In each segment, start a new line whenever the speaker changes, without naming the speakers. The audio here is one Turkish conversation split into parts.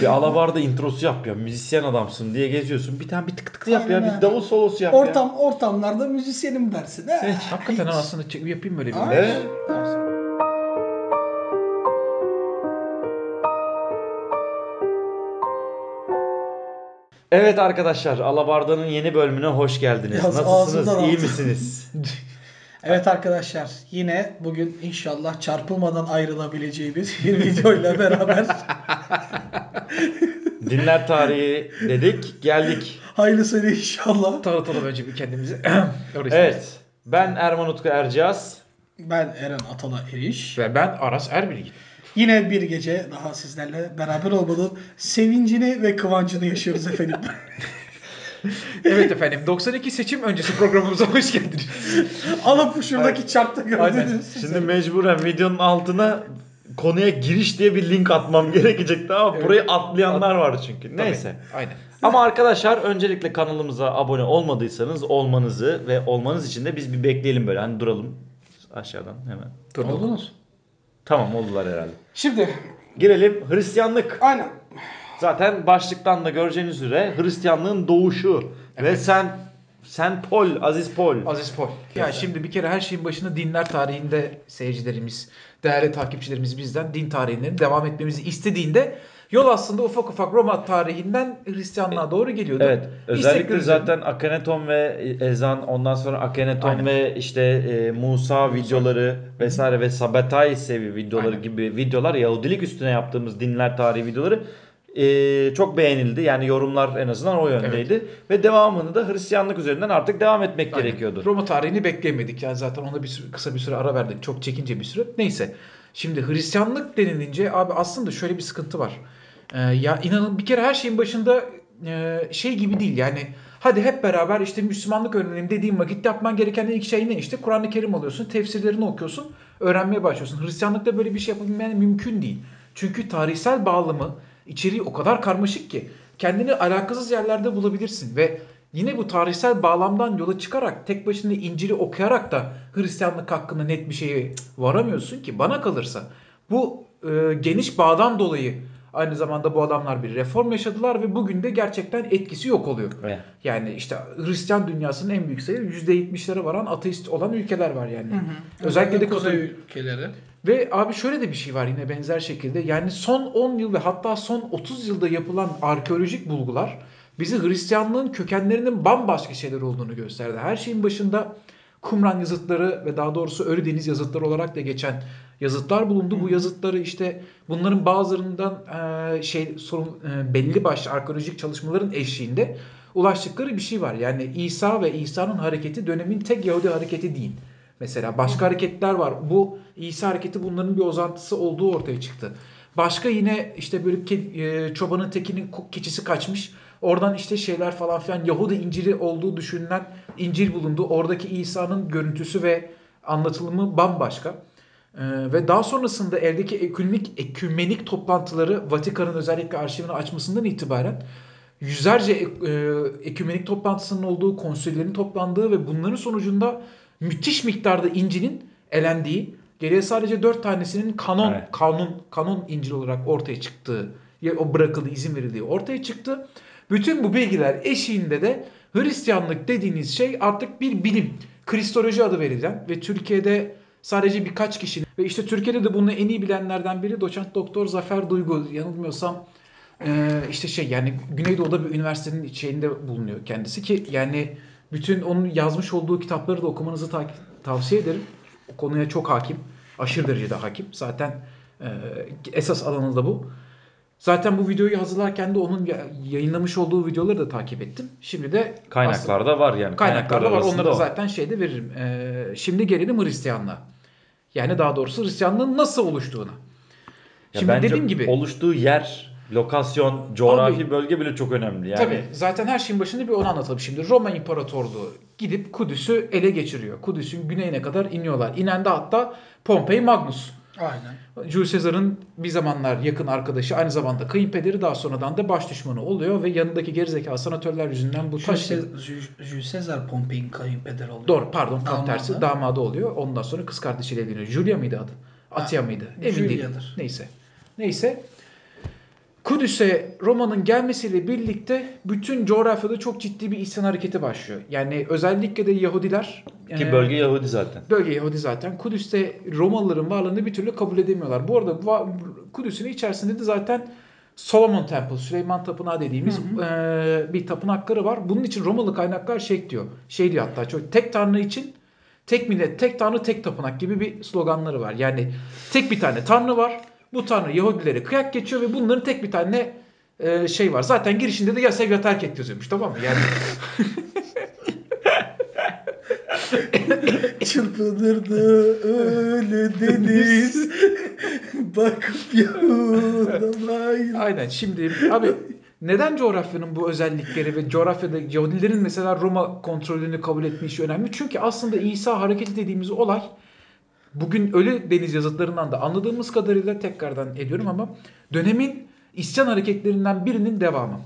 Bir alabarda introsu yap ya. Müzisyen adamsın diye geziyorsun. Bir tane bir tık tık yap
Aynen
ya. Bir davul solosu yap ya.
Ortam ortamlarda müzisyenim dersin. He.
Hakikaten aslında çek- yapayım böyle bir.
Aynen.
Evet. Evet arkadaşlar Alabarda'nın yeni bölümüne hoş geldiniz.
Yaz
Nasılsınız? İyi misiniz?
Evet arkadaşlar yine bugün inşallah çarpılmadan ayrılabileceğimiz bir videoyla beraber
Dinler tarihi dedik. Geldik.
hayırlısıyla inşallah.
Tanıtalım önce bir kendimizi.
Evet. Ben Erman Utku Erciyaz.
Ben Eren Atala Eriş.
Ve ben Aras Erbilgi.
Yine bir gece daha sizlerle beraber olmanın sevincini ve kıvancını yaşıyoruz efendim.
Evet efendim 92 seçim öncesi programımıza hoş geldiniz.
Alıp şuradaki çarpta gördünüz.
Şimdi mecburen videonun altına konuya giriş diye bir link atmam gerekecekti ama
Evet.
burayı atlayanlar var çünkü. Neyse.
Tabii, Aynen.
Ama arkadaşlar öncelikle kanalımıza abone olmadıysanız olmanızı ve olmanız için de biz bir bekleyelim böyle hani duralım aşağıdan hemen.
Dur,
Oldunuz.
Tamam oldular herhalde.
Şimdi
Girelim Hristiyanlık.
aynen.
Zaten başlıktan da göreceğiniz üzere Hristiyanlığın doğuşu ve sen sen Pol, Aziz Pol.
Aziz Pol. Ya şimdi bir kere her şeyin başında dinler tarihinde seyircilerimiz, değerli takipçilerimiz bizden din tarihinin devam etmemizi istediğinde yol aslında ufak ufak Roma tarihinden Hristiyanlığa doğru geliyordu.
Evet. Özellikle
İstekleri
zaten Akhenaton ve Ezan ondan sonra Akhenaton
Aynen.
ve işte e, Musa videoları vesaire ve Sabatai sevi videoları
Aynen.
gibi videolar Yahudilik üstüne yaptığımız dinler tarihi videoları e, çok beğenildi. Yani yorumlar en azından o yöndeydi. Ve devamını da Hristiyanlık üzerinden artık devam etmek
Aynen.
gerekiyordu.
Roma tarihini bekleyemedik. Yani zaten ona bir süre- kısa bir süre ara verdik. Çok çekince bir süre. Neyse. Şimdi Hristiyanlık denilince abi aslında şöyle bir sıkıntı var. Ee, ya inanın bir kere her şeyin başında e, şey gibi değil yani hadi hep beraber işte Müslümanlık öğrenelim dediğim vakit yapman gereken ilk şey ne işte Kur'an-ı Kerim alıyorsun tefsirlerini okuyorsun öğrenmeye başlıyorsun. Hristiyanlıkta böyle bir şey yapabilmen mümkün değil. Çünkü tarihsel bağlamı içeriği o kadar karmaşık ki kendini alakasız yerlerde bulabilirsin ve yine bu tarihsel bağlamdan yola çıkarak tek başına İncil'i okuyarak da Hristiyanlık hakkında net bir şeye varamıyorsun ki bana kalırsa. Bu e, geniş bağdan dolayı aynı zamanda bu adamlar bir reform yaşadılar ve bugün de gerçekten etkisi yok oluyor.
Evet.
Yani işte Hristiyan dünyasının en büyük sayı %70'lere varan ateist olan ülkeler var yani. Özellikle de
Kuzey ülkeleri.
ve abi şöyle de bir şey var yine benzer şekilde. Yani son 10 yıl ve hatta son 30 yılda yapılan arkeolojik bulgular bizi Hristiyanlığın kökenlerinin bambaşka şeyler olduğunu gösterdi. Her şeyin başında Kumran yazıtları ve daha doğrusu Ölü Deniz yazıtları olarak da geçen yazıtlar bulundu. Bu yazıtları işte bunların bazılarından e, şey sorun e, belli başlı arkeolojik çalışmaların eşliğinde ulaştıkları bir şey var. Yani İsa ve İsa'nın hareketi dönemin tek Yahudi hareketi değil. Mesela başka hareketler var. Bu İsa hareketi bunların bir uzantısı olduğu ortaya çıktı. Başka yine işte böyle ke- e, çobanın tekinin keçisi kaçmış. Oradan işte şeyler falan filan Yahudi İncil'i olduğu düşünülen İncil bulundu. Oradaki İsa'nın görüntüsü ve anlatılımı bambaşka. Ee, ve daha sonrasında eldeki ekümenik, ekümenik toplantıları Vatikan'ın özellikle arşivini açmasından itibaren yüzlerce e, ekümenik toplantısının olduğu, konsüllerin toplandığı ve bunların sonucunda müthiş miktarda İncil'in elendiği, geriye sadece dört tanesinin kanon,
Evet.
kanun, kanon İncil olarak ortaya çıktığı, ya o bırakıldığı, izin verildiği ortaya çıktı. Bütün bu bilgiler eşiğinde de Hristiyanlık dediğiniz şey artık bir bilim. Kristoloji adı verilen ve Türkiye'de sadece birkaç kişinin ve işte Türkiye'de de bunu en iyi bilenlerden biri doçent doktor Zafer Duygu yanılmıyorsam e, işte şey yani Güneydoğu'da bir üniversitenin şeyinde bulunuyor kendisi ki yani bütün onun yazmış olduğu kitapları da okumanızı ta- tavsiye ederim. O konuya çok hakim. Aşırı derecede hakim. Zaten e, esas alanı da bu. Zaten bu videoyu hazırlarken de onun ya- yayınlamış olduğu videoları da takip ettim. Şimdi de aslında-
Kaynaklarda var yani.
Kaynaklarda var.
arasında
Onları
o.
zaten şeyde veririm. Ee, şimdi gelelim Hristiyanlığa. Yani daha doğrusu Hristiyanlığın nasıl oluştuğuna.
Ya
Şimdi dediğim gibi
oluştuğu yer, lokasyon, coğrafi
Abi-
bölge bile çok önemli. Yani
tabii zaten her şeyin başında bir onu anlatalım. Şimdi Roma İmparatorluğu gidip Kudüs'ü ele geçiriyor. Kudüs'ün güneyine kadar iniyorlar. İnen de hatta Pompei Magnus.
Aynen.
Jules Caesar'ın bir zamanlar yakın arkadaşı aynı zamanda kayınpederi daha sonradan da baş düşmanı oluyor ve yanındaki gerizekalı senatörler yüzünden bu taş
Jules Caesar- Pompei'nin kayınpederi oluyor.
Doğru pardon tam tersi damadı oluyor. Ondan sonra kız kardeşiyle evleniyor. Julia mıydı adı? Atya mıydı? Emin değilim. Neyse. Neyse. Kudüs'e Roma'nın gelmesiyle birlikte bütün coğrafyada çok ciddi bir isyan hareketi başlıyor. Yani özellikle de Yahudiler
Ki
e,
bölge Yahudi zaten.
Bölge Yahudi zaten. Kudüs'te Romalıların varlığını bir türlü kabul edemiyorlar. Bu arada Kudüs'ün içerisinde de zaten Solomon Temple, Süleyman Tapınağı dediğimiz eee, bir tapınakları var. Bunun için Romalı kaynaklar şey diyor. Şey diyor hatta çok tek tanrı için tek millet, tek tanrı, tek tapınak gibi bir sloganları var. Yani tek bir tane tanrı var. Bu tanrı Yahudilere kıyak geçiyor ve bunların tek bir tane eee, şey var. Zaten girişinde de ya sev ya terk et yazıyormuş tamam mı? Yani
Çırpınırdı öyle deniz bakıp Yahudamayla.
Aynen şimdi abi neden coğrafyanın bu özellikleri ve coğrafyada Yahudilerin mesela Roma kontrolünü kabul etme işi önemli? Çünkü aslında İsa hareketi dediğimiz olay bugün ölü deniz yazıtlarından da anladığımız kadarıyla tekrardan ediyorum ama dönemin isyan hareketlerinden birinin devamı.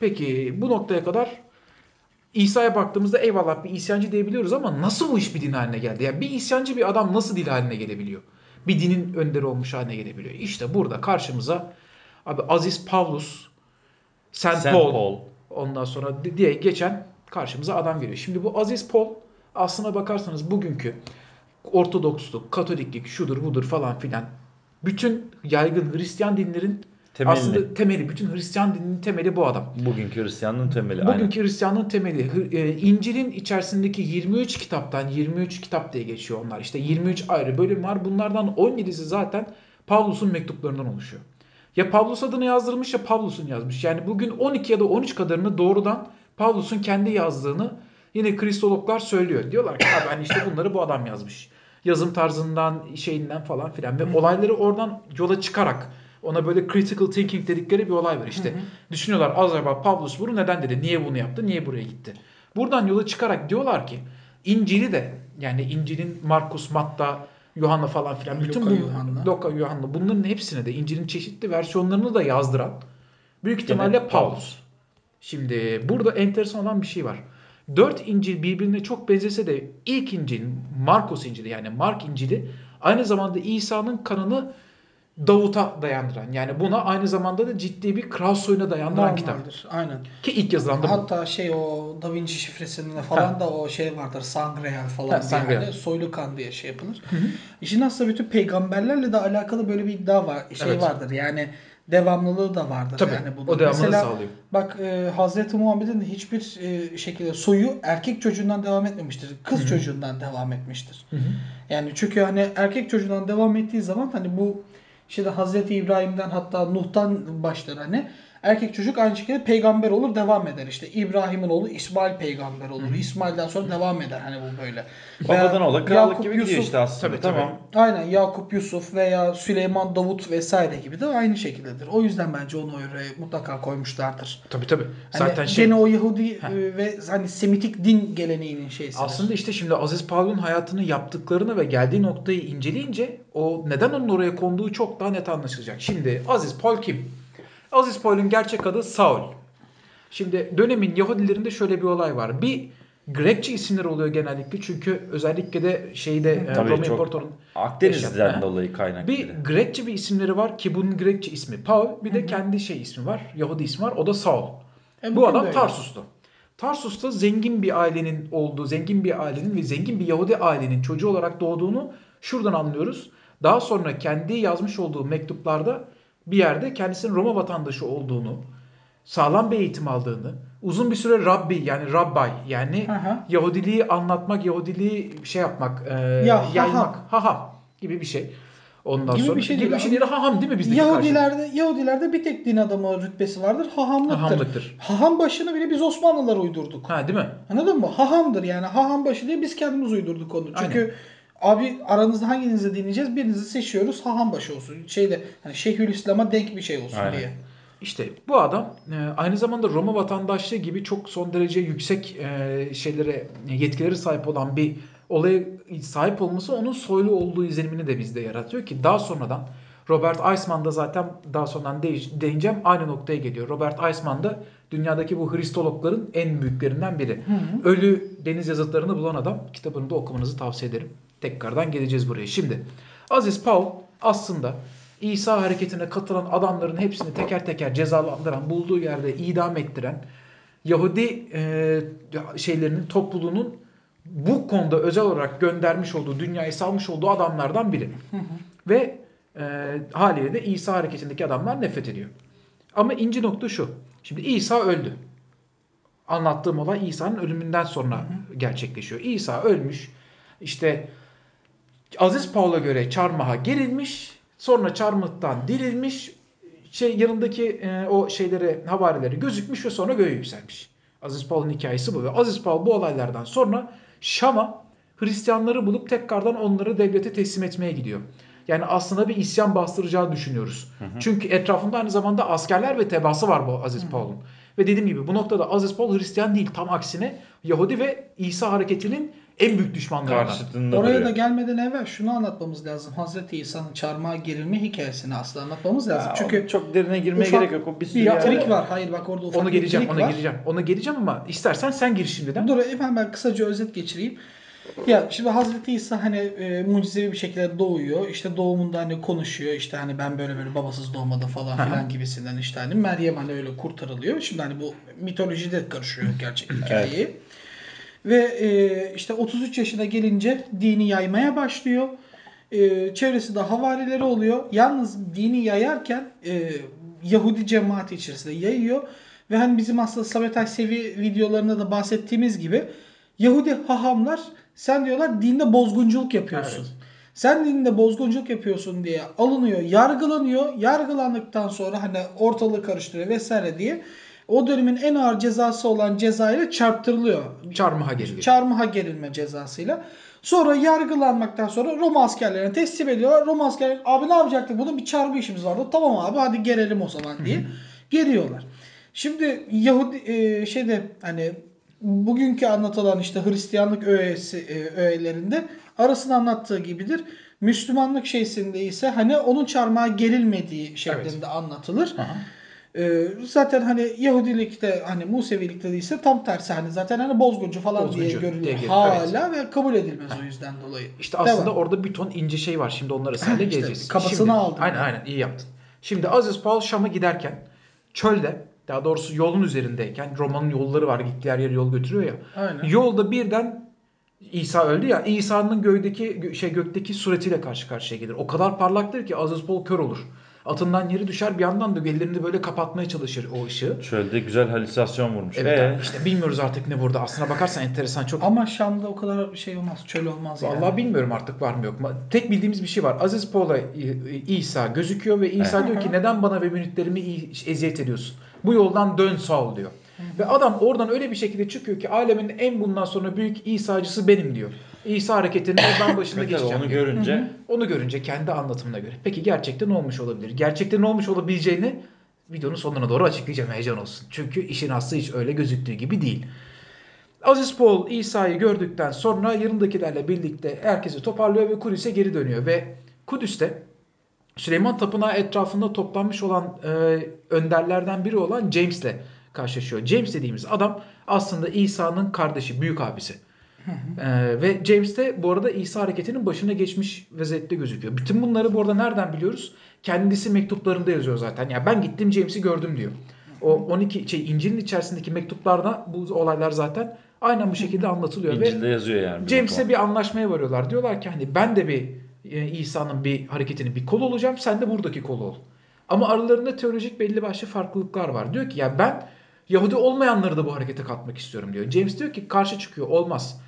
Peki bu noktaya kadar İsa'ya baktığımızda eyvallah bir isyancı diyebiliyoruz ama nasıl bu iş bir din haline geldi? Yani bir isyancı bir adam nasıl dil haline gelebiliyor? Bir dinin önderi olmuş haline gelebiliyor. İşte burada karşımıza abi Aziz Pavlus, Saint,
Saint
Paul,
Paul.
ondan sonra di- diye geçen karşımıza adam geliyor. Şimdi bu Aziz Paul aslına bakarsanız bugünkü Ortodoksluk, Katoliklik, şudur budur falan filan bütün yaygın Hristiyan dinlerin
Temelini.
aslında temeli, bütün Hristiyan dininin temeli bu adam.
Bugünkü Hristiyanlığın temeli. Aynen.
Bugünkü Hristiyanlığın temeli e, İncil'in içerisindeki 23 kitaptan 23 kitap diye geçiyor onlar. İşte 23 ayrı bölüm var. Bunlardan 17'si zaten Pavlus'un mektuplarından oluşuyor. Ya Pavlus adını yazdırmış ya Pavlus'un yazmış. Yani bugün 12 ya da 13 kadarını doğrudan Pavlus'un kendi yazdığını yine kristologlar söylüyor. Diyorlar ki abi hani işte bunları bu adam yazmış. Yazım tarzından, şeyinden falan filan ve olayları oradan yola çıkarak ona böyle critical thinking dedikleri bir olay var işte. Düşünüyorlar acaba Pavlus bunu neden dedi? Niye bunu yaptı? Niye buraya gitti? Buradan yola çıkarak diyorlar ki İncil'i de yani İncil'in Markus, Matta, Yuhanna falan filan bütün
Luka,
bu
Yuhanna.
Luka, Yuhanna bunların hepsine de İncil'in çeşitli versiyonlarını da yazdıran büyük ihtimalle
Gene
Pavlus. Şimdi burada enteresan olan bir şey var. Dört İncil birbirine çok benzese de ilk İncil Markus İncil'i yani Mark İncil'i aynı zamanda İsa'nın kanını Davut'a dayandıran yani buna aynı zamanda da ciddi bir kral soyuna dayandıran kitap.
Normaldir. Aynen.
Ki ilk yazılan da bu.
Hatta şey o Da Vinci şifresinde falan
Ha.
da o şey vardır. Sangreal falan
Ha,
diye
Sangreal.
hani soylu kan diye şey yapılır. İşin aslında bütün peygamberlerle de alakalı böyle bir iddia var. Şey
Evet.
vardır. Yani devamlılığı da vardır.
Tabii,
yani bunun.
o devamını
Mesela
sağlıyor.
bak e, Hazreti Muhammed'in hiçbir e, şekilde soyu erkek çocuğundan devam etmemiştir. Kız çocuğundan devam etmiştir. Yani çünkü hani erkek çocuğundan devam ettiği zaman hani bu işte Hazreti İbrahim'den hatta Nuh'tan başlar hani erkek çocuk aynı şekilde peygamber olur devam eder. İşte İbrahim'in oğlu İsmail peygamber olur. İsmail'den sonra devam eder hani bu böyle.
Babadan ola krallık
Yakup,
gibi gidiyor işte aslında.
Tabii, tabii.
tamam.
Aynen Yakup Yusuf veya Süleyman Davut vesaire gibi de aynı şekildedir. O yüzden bence onu öyle mutlaka koymuşlardır.
Tabii tabii.
Hani
Zaten şey
gene o Yahudi e, ve hani Semitik din geleneğinin şeysi.
aslında işte şimdi Aziz Pavl'un hayatını yaptıklarını ve geldiği noktayı inceleyince o neden onun oraya konduğu çok daha net anlaşılacak. Şimdi Aziz Paul kim? Aziz Paul'un gerçek adı Saul. Şimdi dönemin Yahudilerinde şöyle bir olay var. Bir Grekçe isimler oluyor genellikle çünkü özellikle de şeyde e,
Tabii
Roma
çok
İmparatorluğu'nun
Akdeniz'den
Yaşam.
dolayı kaynaklı.
Bir Grekçe bir isimleri var ki bunun Grekçe ismi Paul. Bir de kendi şey ismi var. Yahudi ismi var. O da Saul.
E,
Bu adam. Tarsus'ta. Tarsus'ta zengin bir ailenin olduğu, zengin bir ailenin ve zengin bir Yahudi ailenin çocuğu olarak doğduğunu şuradan anlıyoruz. Daha sonra kendi yazmış olduğu mektuplarda bir yerde kendisinin Roma vatandaşı olduğunu, sağlam bir eğitim aldığını, uzun bir süre Rabbi yani Rabbay yani
hı.
Yahudiliği anlatmak, Yahudiliği şey yapmak, e,
Ya,
yaymak, haham gibi bir şey. Ondan
Gibi
sonra
bir şey
gibi
değil
bir şey değil haham değil mi bizdeki karşılığı?
Yahudilerde, Yahudilerde bir tek din adamı rütbesi vardır. Hahamlıktır.
Hahamlıktır.
Haham başını bile biz Osmanlılar uydurduk.
Ha değil mi?
Anladın mı? Hahamdır yani. Haham başı diye biz kendimiz uydurduk onu. Çünkü abi aranızda hanginizi dinleyeceğiz? Birinizi seçiyoruz. Haham başı olsun. Şeyde hani Şeyhülislam'a denk bir şey olsun
Aynen.
diye.
İşte bu adam e, aynı zamanda Roma vatandaşlığı gibi çok son derece yüksek e, şeylere yetkileri sahip olan bir olaya sahip olması onun soylu olduğu izlenimini de bizde yaratıyor ki daha sonradan Robert Eisman da zaten daha sonradan değineceğim aynı noktaya geliyor. Robert Eisman da dünyadaki bu Hristologların en büyüklerinden biri. Ölü deniz yazıtlarını bulan adam kitabını da okumanızı tavsiye ederim. Tekrardan geleceğiz buraya. Şimdi Aziz Paul aslında İsa hareketine katılan adamların hepsini teker teker cezalandıran, bulduğu yerde idam ettiren, Yahudi e, şeylerinin topluluğunun bu konuda özel olarak göndermiş olduğu, dünyayı salmış olduğu adamlardan biri. Ve e, haliyle de İsa hareketindeki adamlar nefret ediyor. Ama ince nokta şu. Şimdi İsa öldü. Anlattığım olay İsa'nın ölümünden sonra gerçekleşiyor. İsa ölmüş. İşte Aziz Paul'a göre çarmıha gerilmiş. Sonra çarmıhtan dirilmiş. Şey yanındaki e, o şeyleri havarileri gözükmüş ve sonra göğe yükselmiş. Aziz Paul'un hikayesi bu. Ve Aziz Paul bu olaylardan sonra Şam'a Hristiyanları bulup tekrardan onları devlete teslim etmeye gidiyor. Yani aslında bir isyan bastıracağı düşünüyoruz. Çünkü etrafında aynı zamanda askerler ve tebaası var bu Aziz Paul'un. Ve dediğim gibi bu noktada Aziz Paul Hristiyan değil. Tam aksine Yahudi ve İsa hareketinin en büyük düşmanlarından.
Karşıtında
Oraya
duruyor.
da gelmeden evvel şunu anlatmamız lazım. Hazreti İsa'nın çarmıha gerilme hikayesini aslında anlatmamız lazım.
Ya,
Çünkü
çok derine girmeye
ufak
gerek yok. O bir sürü
bir trik
var.
var. Hayır bak orada ufak
Onu
bir
geleceğim,
trik
ona
var.
geleceğim. Ona geleceğim ama istersen sen gir şimdiden.
Dur hemen ben kısaca özet geçireyim. Ya şimdi Hazreti İsa hani e, mucizevi bir şekilde doğuyor. İşte doğumunda hani konuşuyor. İşte hani ben böyle böyle babasız doğmadım falan filan gibisinden işte hani Meryem hani öyle kurtarılıyor. Şimdi hani bu mitolojide karışıyor gerçek hikayeyi. Ve e, işte 33 yaşına gelince dini yaymaya başlıyor. E, çevresinde havarileri oluyor. Yalnız dini yayarken e, Yahudi cemaati içerisinde yayıyor. Ve hani bizim aslında Samet Aysevi videolarında da bahsettiğimiz gibi Yahudi hahamlar sen diyorlar dinde bozgunculuk yapıyorsun.
Evet.
Sen dinde bozgunculuk yapıyorsun diye alınıyor, yargılanıyor. Yargılandıktan sonra hani ortalığı karıştırıyor vesaire diye o dönemin en ağır cezası olan cezayla çarptırılıyor.
Çarmıha geliyor.
Çarmıha gerilme cezasıyla. Sonra yargılanmaktan sonra Roma askerlerine teslim ediyorlar. Roma askerleri abi ne yapacaktık bunun bir çarmıh işimiz vardı. Tamam abi hadi gelelim o zaman diye geliyorlar. Şimdi Yahudi e, şeyde hani bugünkü anlatılan işte Hristiyanlık öğesi, e, öğelerinde arasında anlattığı gibidir. Müslümanlık şeysinde ise hani onun çarmıha gerilmediği şeklinde anlatılır.
Aha.
Ee, zaten hani Yahudilikte hani Musevilikte de ise tam tersi hani zaten hani bozguncu falan diye
Bozguncu
görülüyor
diye geliyor,
hala ve kabul edilmez o yüzden dolayı.
İşte aslında
Devam.
orada bir ton ince şey var. Şimdi onları senle
İşte
geleceğiz.
kafasını aldın.
Aynen aynen iyi yaptın. Şimdi Aziz Paul Şam'a giderken çölde daha doğrusu yolun üzerindeyken Roma'nın yolları var. Gittiği her yere yol götürüyor ya.
Aynen.
Yolda birden İsa öldü ya. İsa'nın göğdeki gö- şey gökteki suretiyle karşı karşıya gelir. O kadar parlaktır ki Aziz Paul kör olur. Atından yeri düşer bir yandan da ellerini böyle kapatmaya çalışır o ışığı.
Şöyle güzel halüsinasyon vurmuş.
Evet
Ee?
işte bilmiyoruz artık ne burada. Aslına bakarsan enteresan çok.
Ama Şam'da o kadar bir şey olmaz. Çöl olmaz yani.
Vallahi bilmiyorum artık var mı yok mu. Tek bildiğimiz bir şey var. Aziz Paul'a İ- İsa gözüküyor ve İsa
Evet.
diyor ki neden bana ve müritlerimi eziyet ediyorsun? Bu yoldan dön Saul diyor. Ve adam oradan öyle bir şekilde çıkıyor ki alemin en bundan sonra büyük İsa'cısı benim diyor. İsa hareketinin ben başında
Tabii
geçeceğim
onu görünce
Onu görünce kendi anlatımına göre. Peki gerçekten olmuş olabilir. Gerçekten olmuş olabileceğini videonun sonuna doğru açıklayacağım heyecan olsun. Çünkü işin aslı hiç öyle gözüktüğü gibi değil. Aziz Paul İsa'yı gördükten sonra yanındakilerle birlikte herkesi toparlıyor ve Kudüs'e geri dönüyor. Ve Kudüs'te Süleyman Tapınağı etrafında toplanmış olan e, önderlerden biri olan James'le karşılaşıyor. James dediğimiz adam aslında İsa'nın kardeşi, büyük abisi. Ee, ve James de bu arada İsa hareketinin başına geçmiş vaziyette gözüküyor. Bütün bunları bu arada nereden biliyoruz? Kendisi mektuplarında yazıyor zaten. Ya ben gittim James'i gördüm diyor. O 12 şey İncil'in içerisindeki mektuplarda bu olaylar zaten aynen bu şekilde anlatılıyor ve
İncil'de yazıyor yani.
James'e bir anlaşmaya varıyorlar. Diyorlar ki hani ben de bir e, İsa'nın bir hareketinin bir kolu olacağım. Sen de buradaki kolu ol. Ama aralarında teolojik belli başlı farklılıklar var. Diyor ki ya ben Yahudi olmayanları da bu harekete katmak istiyorum diyor. James diyor ki karşı çıkıyor. Olmaz.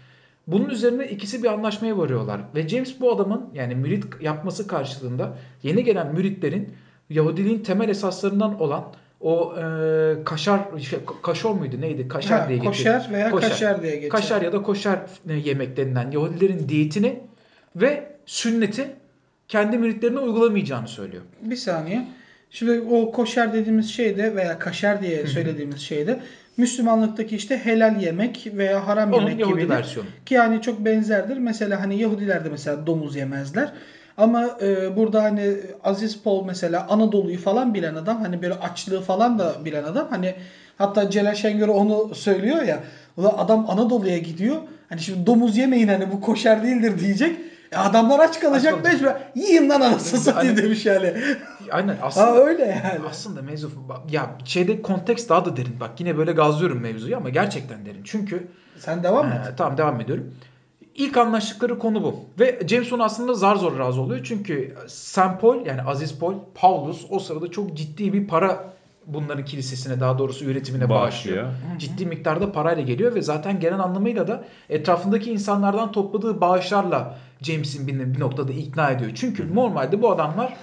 Bunun üzerine ikisi bir anlaşmaya varıyorlar. Ve James bu adamın yani mürit yapması karşılığında yeni gelen müritlerin Yahudiliğin temel esaslarından olan o e, kaşar şey, kaşor muydu neydi? Kaşar
Ha,
diye geçiyor.
koşer veya
Koşer.
kaşer diye geçer.
Kaşar ya da koşer yemek denilen Yahudilerin diyetini ve sünneti kendi müritlerine uygulamayacağını söylüyor.
Bir saniye. Şimdi o koşer dediğimiz şeyde veya kaşer diye söylediğimiz şeyde Müslümanlıktaki işte helal yemek veya haram
Onun
yemek
Yahudi
gibidir.
versiyonu.
Ki yani çok benzerdir. Mesela hani Yahudiler de mesela domuz yemezler. Ama e, burada hani Aziz Paul mesela Anadolu'yu falan bilen adam hani böyle açlığı falan da bilen adam hani hatta Celal Şengör onu söylüyor ya ulan adam Anadolu'ya gidiyor hani şimdi domuz yemeyin hani bu koşer değildir diyecek E adamlar aç kalacak
Aç
mecbur. Yiyin lan anasını satayım
Hani-
demiş yani.
Aynen aslında
Ha öyle yani.
Aslında mevzu ya şeyde konteks daha da derin. Bak yine böyle gazlıyorum mevzuyu ama gerçekten derin. Çünkü
Sen devam et.
Ee, tamam devam ediyorum. İlk anlaştıkları konu bu. Ve Jameson aslında zar zor razı oluyor. Çünkü St. Paul yani Aziz Paul, Paulus o sırada çok ciddi bir para bunların kilisesine daha doğrusu üretimine bağışlıyor.
Bağışlıyor.
Ciddi miktarda parayla geliyor ve zaten gelen anlamıyla da etrafındaki insanlardan topladığı bağışlarla James'in bir, bir noktada ikna ediyor. Çünkü normalde bu adamlar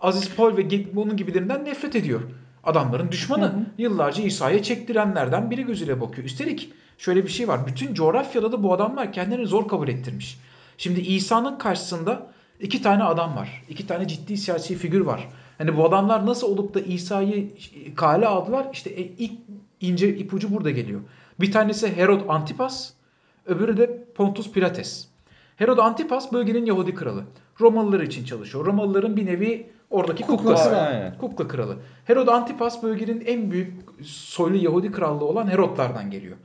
Aziz Paul ve bunun gibilerinden nefret ediyor. Adamların düşmanı.
Hı hı.
Yıllarca İsa'ya çektirenlerden biri gözüyle bakıyor. Üstelik şöyle bir şey var. Bütün coğrafyada da bu adamlar kendilerini zor kabul ettirmiş. Şimdi İsa'nın karşısında iki tane adam var. İki tane ciddi siyasi figür var. Hani bu adamlar nasıl olup da İsa'yı kale aldılar? İşte e, ilk ince ipucu burada geliyor. Bir tanesi Herod Antipas, öbürü de Pontus Pilates. Herod Antipas bölgenin Yahudi kralı. Romalılar için çalışıyor. Romalıların bir nevi oradaki
Kukla
kuklası.
Aynen.
Kukla kralı. Herod Antipas bölgenin en büyük soylu Yahudi krallığı olan Herodlardan geliyor.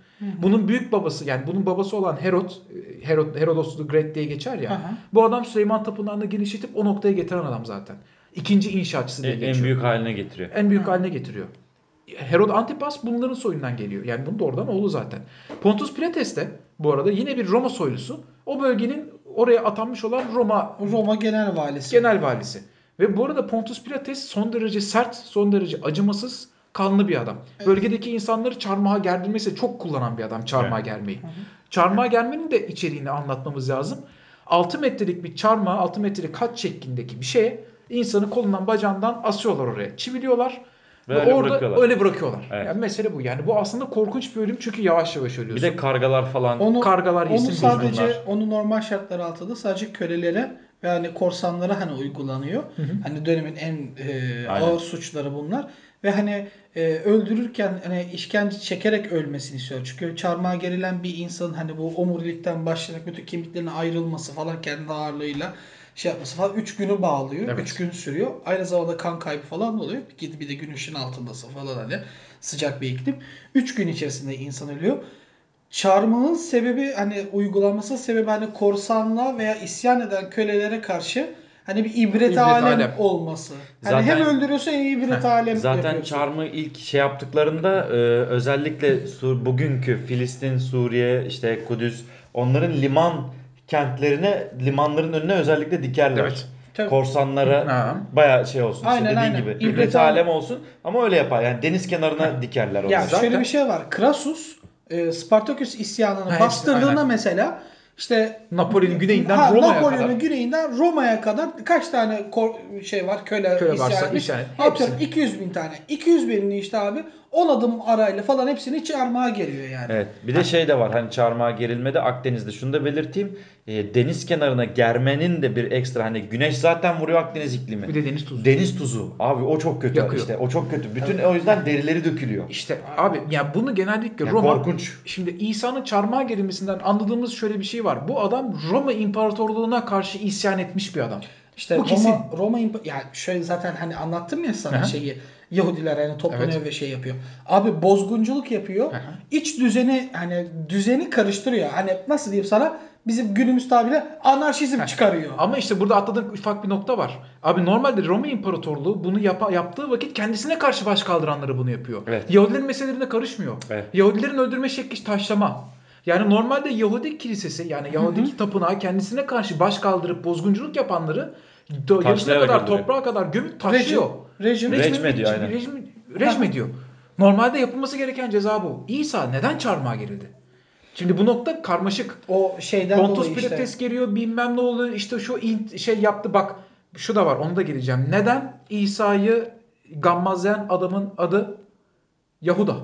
Bunun büyük babası yani bunun babası olan Herod, Herod Herodos the Great diye geçer ya.
Aha.
Bu adam Süleyman Tapınağı'nı genişletip o noktaya getiren adam zaten. İkinci inşaatçısı diye
En,
geçiyor.
en büyük haline getiriyor.
En büyük haline getiriyor. Herod Antipas bunların soyundan geliyor. Yani bunun da oradan oğlu zaten. Pontus Pilates de bu arada yine bir Roma soylusu. O bölgenin oraya atanmış olan Roma
Roma genel valisi.
genel valisi. Ve bu arada Pontus Pilates son derece sert, son derece acımasız, kanlı bir adam. Bölgedeki insanları çarmıha gerdirmesi çok kullanan bir adam çarmıha germeyi. Çarmıha germenin de içeriğini anlatmamız lazım. 6 metrelik bir çarmıha, 6 metrelik kat şeklindeki bir şeye insanı kolundan bacağından asıyorlar oraya. Çiviliyorlar.
Ve
Ve,
öyle
orada
bırakıyorlar.
öyle bırakıyorlar.
Evet.
Yani mesele bu. Yani bu aslında korkunç bir ölüm çünkü yavaş yavaş
Bir
ölüyorsun.
de kargalar falan.
Onu,
Kargalar
onu
yesin
sadece
bunlar.
onu normal şartlar altında sadece kölelere ve hani korsanlara hani uygulanıyor. Hani dönemin en e,
Aynen.
ağır suçları bunlar ve hani e, öldürürken hani işkence çekerek ölmesini istiyor. Çünkü çarmıha gerilen bir insanın hani bu omurilikten başlayarak bütün kemiklerinin ayrılması falan kendi ağırlığıyla şey yapması falan 3 günü bağlıyor. 3
Evet.
gün sürüyor. Aynı zamanda kan kaybı falan da oluyor. Bir, bir de güneşin altındasın falan hani sıcak bir iklim. 3 gün içerisinde insan ölüyor. Çarmıhın sebebi hani uygulanması sebebi hani korsanlığa veya isyan eden kölelere karşı hani bir ibret,
İbret
alem,
alem.
olması. Hani
Zaten-
hem öldürüyorsun hem ibret alem
Zaten
yapıyorsun.
çarmı ilk şey yaptıklarında e, özellikle Sur, bugünkü Filistin, Suriye, işte Kudüs onların liman kentlerine, limanların önüne özellikle dikerler.
Evet.
Tabii.
Korsanlara
Ha.
baya şey olsun. işte
Aynen,
dediğin
aynen.
gibi.
İbret alem.
olsun ama öyle yapar. Yani deniz kenarına dikerler onu.
Ya
Zaten-
şöyle bir şey var. Krasus e, Spartaküs isyanını
Ha,
bastırdığında
aynen.
mesela işte
Napoli'nin güneyinden
Ha,
Roma'ya
Napolyon'un
kadar.
güneyinden Roma'ya kadar kaç tane kor- şey var köle,
Köle
isyan
varsa
etmiş?
isyan et-
Atıyorum
hepsini.
200 bin tane. 200 binini işte abi 10 adım arayla falan hepsini çarmıha geliyor yani.
Evet. Bir de şey de var hani çarmıha gerilmede Akdeniz'de. Şunu da belirteyim. E, deniz kenarına germenin de bir ekstra hani güneş zaten vuruyor Akdeniz iklimi.
Bir de deniz tuzu.
Deniz tuzu. Abi o çok kötü
Yakıyor.
işte. O çok kötü. Bütün o yüzden derileri dökülüyor.
İşte abi ya bunu genellikle
Yani
Roma
korkunç.
Şimdi İsa'nın çarmıha gerilmesinden anladığımız şöyle bir şey var. Bu adam Roma İmparatorluğu'na karşı isyan etmiş bir adam.
İşte
Bu kesin.
Roma Roma İmpa- yani şöyle zaten hani anlattım ya sana
Aha.
şeyi Yahudiler yani toplanıyor
Evet.
ve şey yapıyor. Abi bozgunculuk yapıyor.
Aha.
İç düzeni hani düzeni karıştırıyor. Hani nasıl diyeyim sana bizim günümüz tabiriyle anarşizm çıkarıyor.
Ama işte burada atladığın ufak bir nokta var. Abi normalde Roma İmparatorluğu bunu yapa, yaptığı vakit kendisine karşı baş kaldıranları bunu yapıyor.
Evet.
Yahudilerin meselelerine karışmıyor.
Evet.
Yahudilerin öldürme şekli taşlama. Yani normalde Yahudi kilisesi yani Yahudi tapınağı kendisine karşı baş kaldırıp bozgunculuk yapanları yarısına kadar
öldürüyor.
toprağa kadar gömüp taşlıyor.
Rejim,
Rejim
rejim.
ediyor, aynen.
Rejim, rejim ediyor. Normalde yapılması gereken ceza bu. İsa neden çarmıha gerildi? Şimdi bu nokta karmaşık.
O şeyden
Pontus
dolayı işte.
Pilates geliyor bilmem ne oluyor işte şu in- şey yaptı bak şu da var onu da geleceğim. Neden İsa'yı gammazlayan adamın adı Yahuda?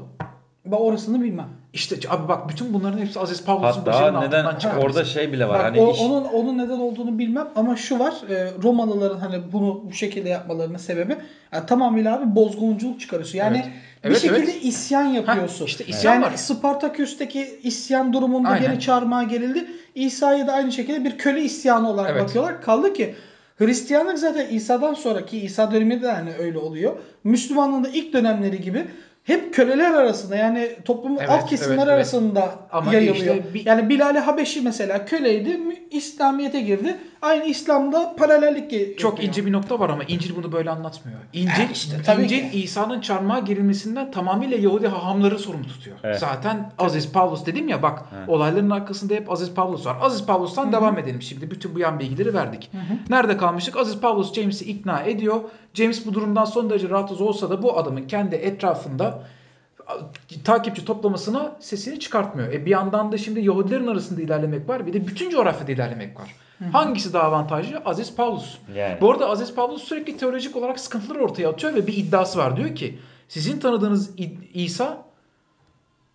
Ben orasını bilmem.
İşte abi bak bütün bunların hepsi Aziz Pavlus'un başının
Hatta
altından
neden
çıkan.
orada şey bile var.
Bak,
hani
o-
iş-
onun onun neden olduğunu bilmem ama şu var. e, Romalıların hani bunu bu şekilde yapmalarının sebebi yani tamamıyla abi bozgunculuk çıkarıyorsun. Yani
Evet.
bir
Evet,
şekilde
evet.
isyan yapıyorsun.
Ha, işte isyan
yani
var.
Spartaküs'teki isyan durumunda
Aynen.
gene çarmıha gerildi. İsa'yı da aynı şekilde bir köle isyanı olarak
Evet.
bakıyorlar. Kaldı ki Hristiyanlık zaten İsa'dan sonraki İsa döneminde de hani öyle oluyor. Müslümanlığın da ilk dönemleri gibi hep köleler arasında yani toplumun
Evet,
alt kesimler
evet, evet.
arasında
Ama
yayılıyor.
işte
Yani Bilal-i Habeşi mesela köleydi, İslamiyet'e girdi. Aynı İslam'da paralellik
Çok
yapıyor.
ince bir nokta var ama İncil bunu böyle anlatmıyor. İncil,
Ha, işte, tabii
İncil
ki.
İsa'nın çarmıha gerilmesinden tamamıyla Yahudi hahamları sorumlu tutuyor.
Evet.
Zaten Aziz Pavlus dedim ya bak
Evet.
olayların arkasında hep Aziz Pavlus var. Aziz Pavlus'tan devam edelim şimdi. Bütün bu yan bilgileri verdik. Nerede kalmıştık? Aziz Pavlus James'i ikna ediyor. James bu durumdan son derece rahatsız olsa da bu adamın kendi etrafında takipçi toplamasına sesini çıkartmıyor. E bir yandan da şimdi Yahudilerin arasında ilerlemek var. Bir de bütün coğrafyada ilerlemek var. Hangisi daha avantajlı? Aziz Pavlus.
Yani.
Bu arada Aziz Pavlus sürekli teolojik olarak sıkıntılar ortaya atıyor ve bir iddiası var. Diyor ki sizin tanıdığınız İsa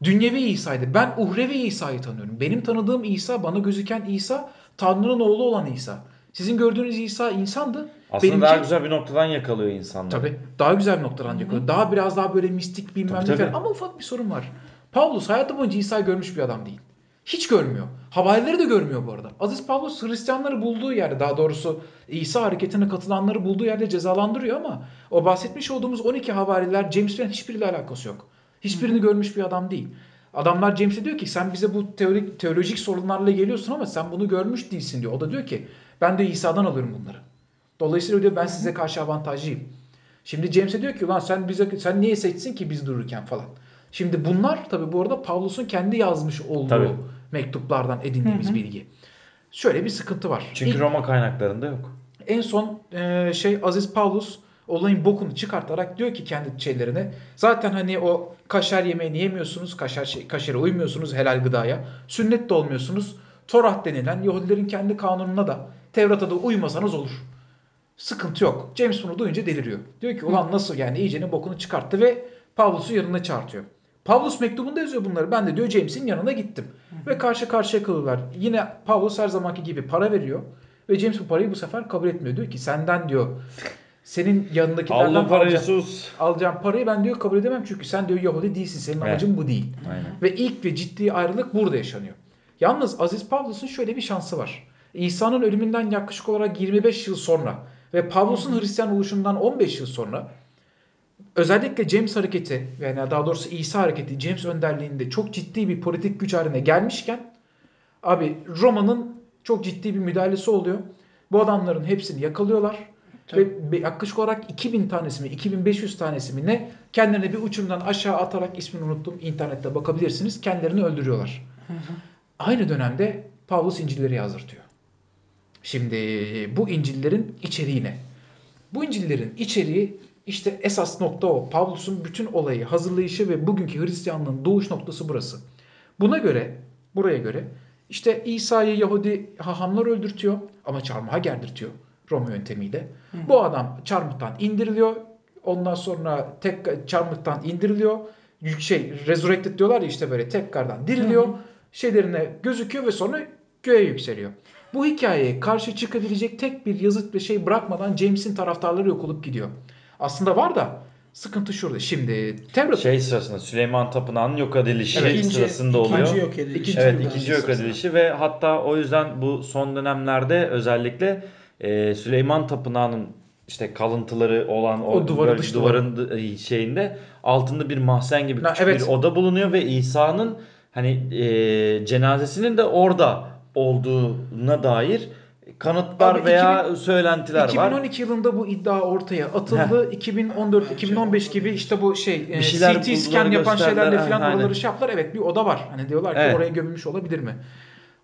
dünyevi İsa'ydı. Ben uhrevi İsa'yı tanıyorum. Benim tanıdığım İsa, bana gözüken İsa Tanrı'nın oğlu olan İsa. Sizin gördüğünüz İsa insandı.
Aslında
Benimki-
daha güzel bir noktadan yakalıyor insanları.
Tabii. Daha güzel bir noktadan yakalıyor. Daha biraz daha böyle mistik bilmem
Tabii,
ne
tabii.
falan. Ama ufak bir sorun var. Pavlus hayatı boyunca İsa'yı görmüş bir adam değil. Hiç görmüyor. Havarileri de görmüyor bu arada. Aziz Pavlus Hristiyanları bulduğu yerde daha doğrusu İsa hareketine katılanları bulduğu yerde cezalandırıyor ama o bahsetmiş olduğumuz 12 havariler James'le hiçbiriyle alakası yok. Hiçbirini görmüş bir adam değil. Adamlar James'e diyor ki sen bize bu teorik, teolojik sorunlarla geliyorsun ama sen bunu görmüş değilsin diyor. O da diyor ki ben de İsa'dan alıyorum bunları. Dolayısıyla diyor ben size karşı avantajlıyım. Şimdi James'e diyor ki ulan sen bize sen niye seçsin ki biz dururken falan. Şimdi bunlar tabi bu arada Pavlus'un kendi yazmış olduğu
Tabii.
Mektuplardan edindiğimiz bilgi. Şöyle bir sıkıntı var.
Çünkü
İlk-
Roma kaynaklarında yok.
en son e, şey Aziz Pavlus olayın bokunu çıkartarak diyor ki kendi şeylerine zaten hani o kaşar yemeğini yemiyorsunuz, kaşar şey, kaşere uymuyorsunuz helal gıdaya, sünnet de olmuyorsunuz. Torah denilen Yahudilerin kendi kanununa da Tevrat'a da uymasanız olur. Sıkıntı yok. James bunu duyunca deliriyor. Diyor ki ulan nasıl yani iyicenin bokunu çıkarttı ve Pavlus'u yanına çağırtıyor. Pavlus mektubunda yazıyor bunları. Ben de diyor James'in yanına gittim. Ve karşı karşıya kalıyorlar. Yine Pavlus her zamanki gibi para veriyor. Ve James bu parayı bu sefer kabul etmiyor. Diyor ki senden diyor senin yanındakilerden
Allah para
alacağım,
Yesus.
alacağım parayı ben diyor kabul edemem. Çünkü sen diyor Yahudi değilsin. Senin
Evet.
amacın bu değil.
Aynen.
Ve ilk ve ciddi ayrılık burada yaşanıyor. Yalnız Aziz Pavlus'un şöyle bir şansı var. İsa'nın ölümünden yaklaşık olarak 25 yıl sonra ve Pavlus'un Hristiyan oluşundan 15 yıl sonra özellikle James hareketi yani daha doğrusu İsa hareketi James önderliğinde çok ciddi bir politik güç haline gelmişken abi Roma'nın çok ciddi bir müdahalesi oluyor. Bu adamların hepsini yakalıyorlar. Ve bir- yaklaşık olarak 2000 tanesi mi 2500 tanesi mi ne kendilerini bir uçurumdan aşağı atarak ismini unuttum internette bakabilirsiniz kendilerini öldürüyorlar. Aynı dönemde Pavlus İncil'leri yazdırtıyor. Şimdi bu İncil'lerin içeriği ne? Bu İncil'lerin içeriği işte esas nokta o. Pavlus'un bütün olayı, hazırlayışı ve bugünkü Hristiyanlığın doğuş noktası burası. Buna göre, buraya göre işte İsa'yı Yahudi hahamlar öldürtüyor ama çarmıha gerdirtiyor Roma yöntemiyle. Bu adam çarmıhtan indiriliyor. Ondan sonra tek çarmıhtan indiriliyor. Şey, resurrected diyorlar ya işte böyle tekrardan diriliyor. Şeylerine gözüküyor ve sonra göğe yükseliyor. Bu hikayeye karşı çıkabilecek tek bir yazıt ve şey bırakmadan James'in taraftarları yok olup gidiyor. Aslında var da sıkıntı şurada. Şimdi Tevrat
Şey sırasında Süleyman Tapınağı'nın yok edilişi
Evet.
sırasında oluyor.
İkinci yok edilişi.
İkinci
Evet ikinci yok edilişi ve hatta o yüzden bu son dönemlerde özellikle e, Süleyman Tapınağı'nın işte kalıntıları olan o,
O duvarı, dış
duvarın dı- şeyinde altında bir mahzen gibi
Ha,
küçük
evet.
bir oda bulunuyor ve İsa'nın hani e, cenazesinin de orada olduğuna dair kanıtlar
Abi
veya
2000
söylentiler var.
2012 yılında bu iddia ortaya atıldı. 2014-2015 gibi işte bu şey e,
Bir şeyler
CT scan yapan şeylerle falan
Aynen.
oraları şey yaptılar. Evet bir oda var. Hani diyorlar ki
Evet.
oraya gömülmüş olabilir mi?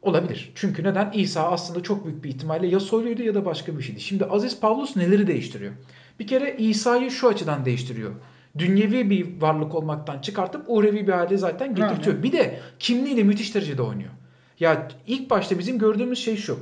Olabilir. Çünkü neden? İsa aslında çok büyük bir ihtimalle ya soyluydu ya da başka bir şeydi. Şimdi Aziz Pavlus neleri değiştiriyor? Bir kere İsa'yı şu açıdan değiştiriyor. Dünyevi bir varlık olmaktan çıkartıp uhrevi bir hale zaten getirtiyor. Bir de kimliğiyle müthiş derecede oynuyor. Ya ilk başta bizim gördüğümüz şey şu.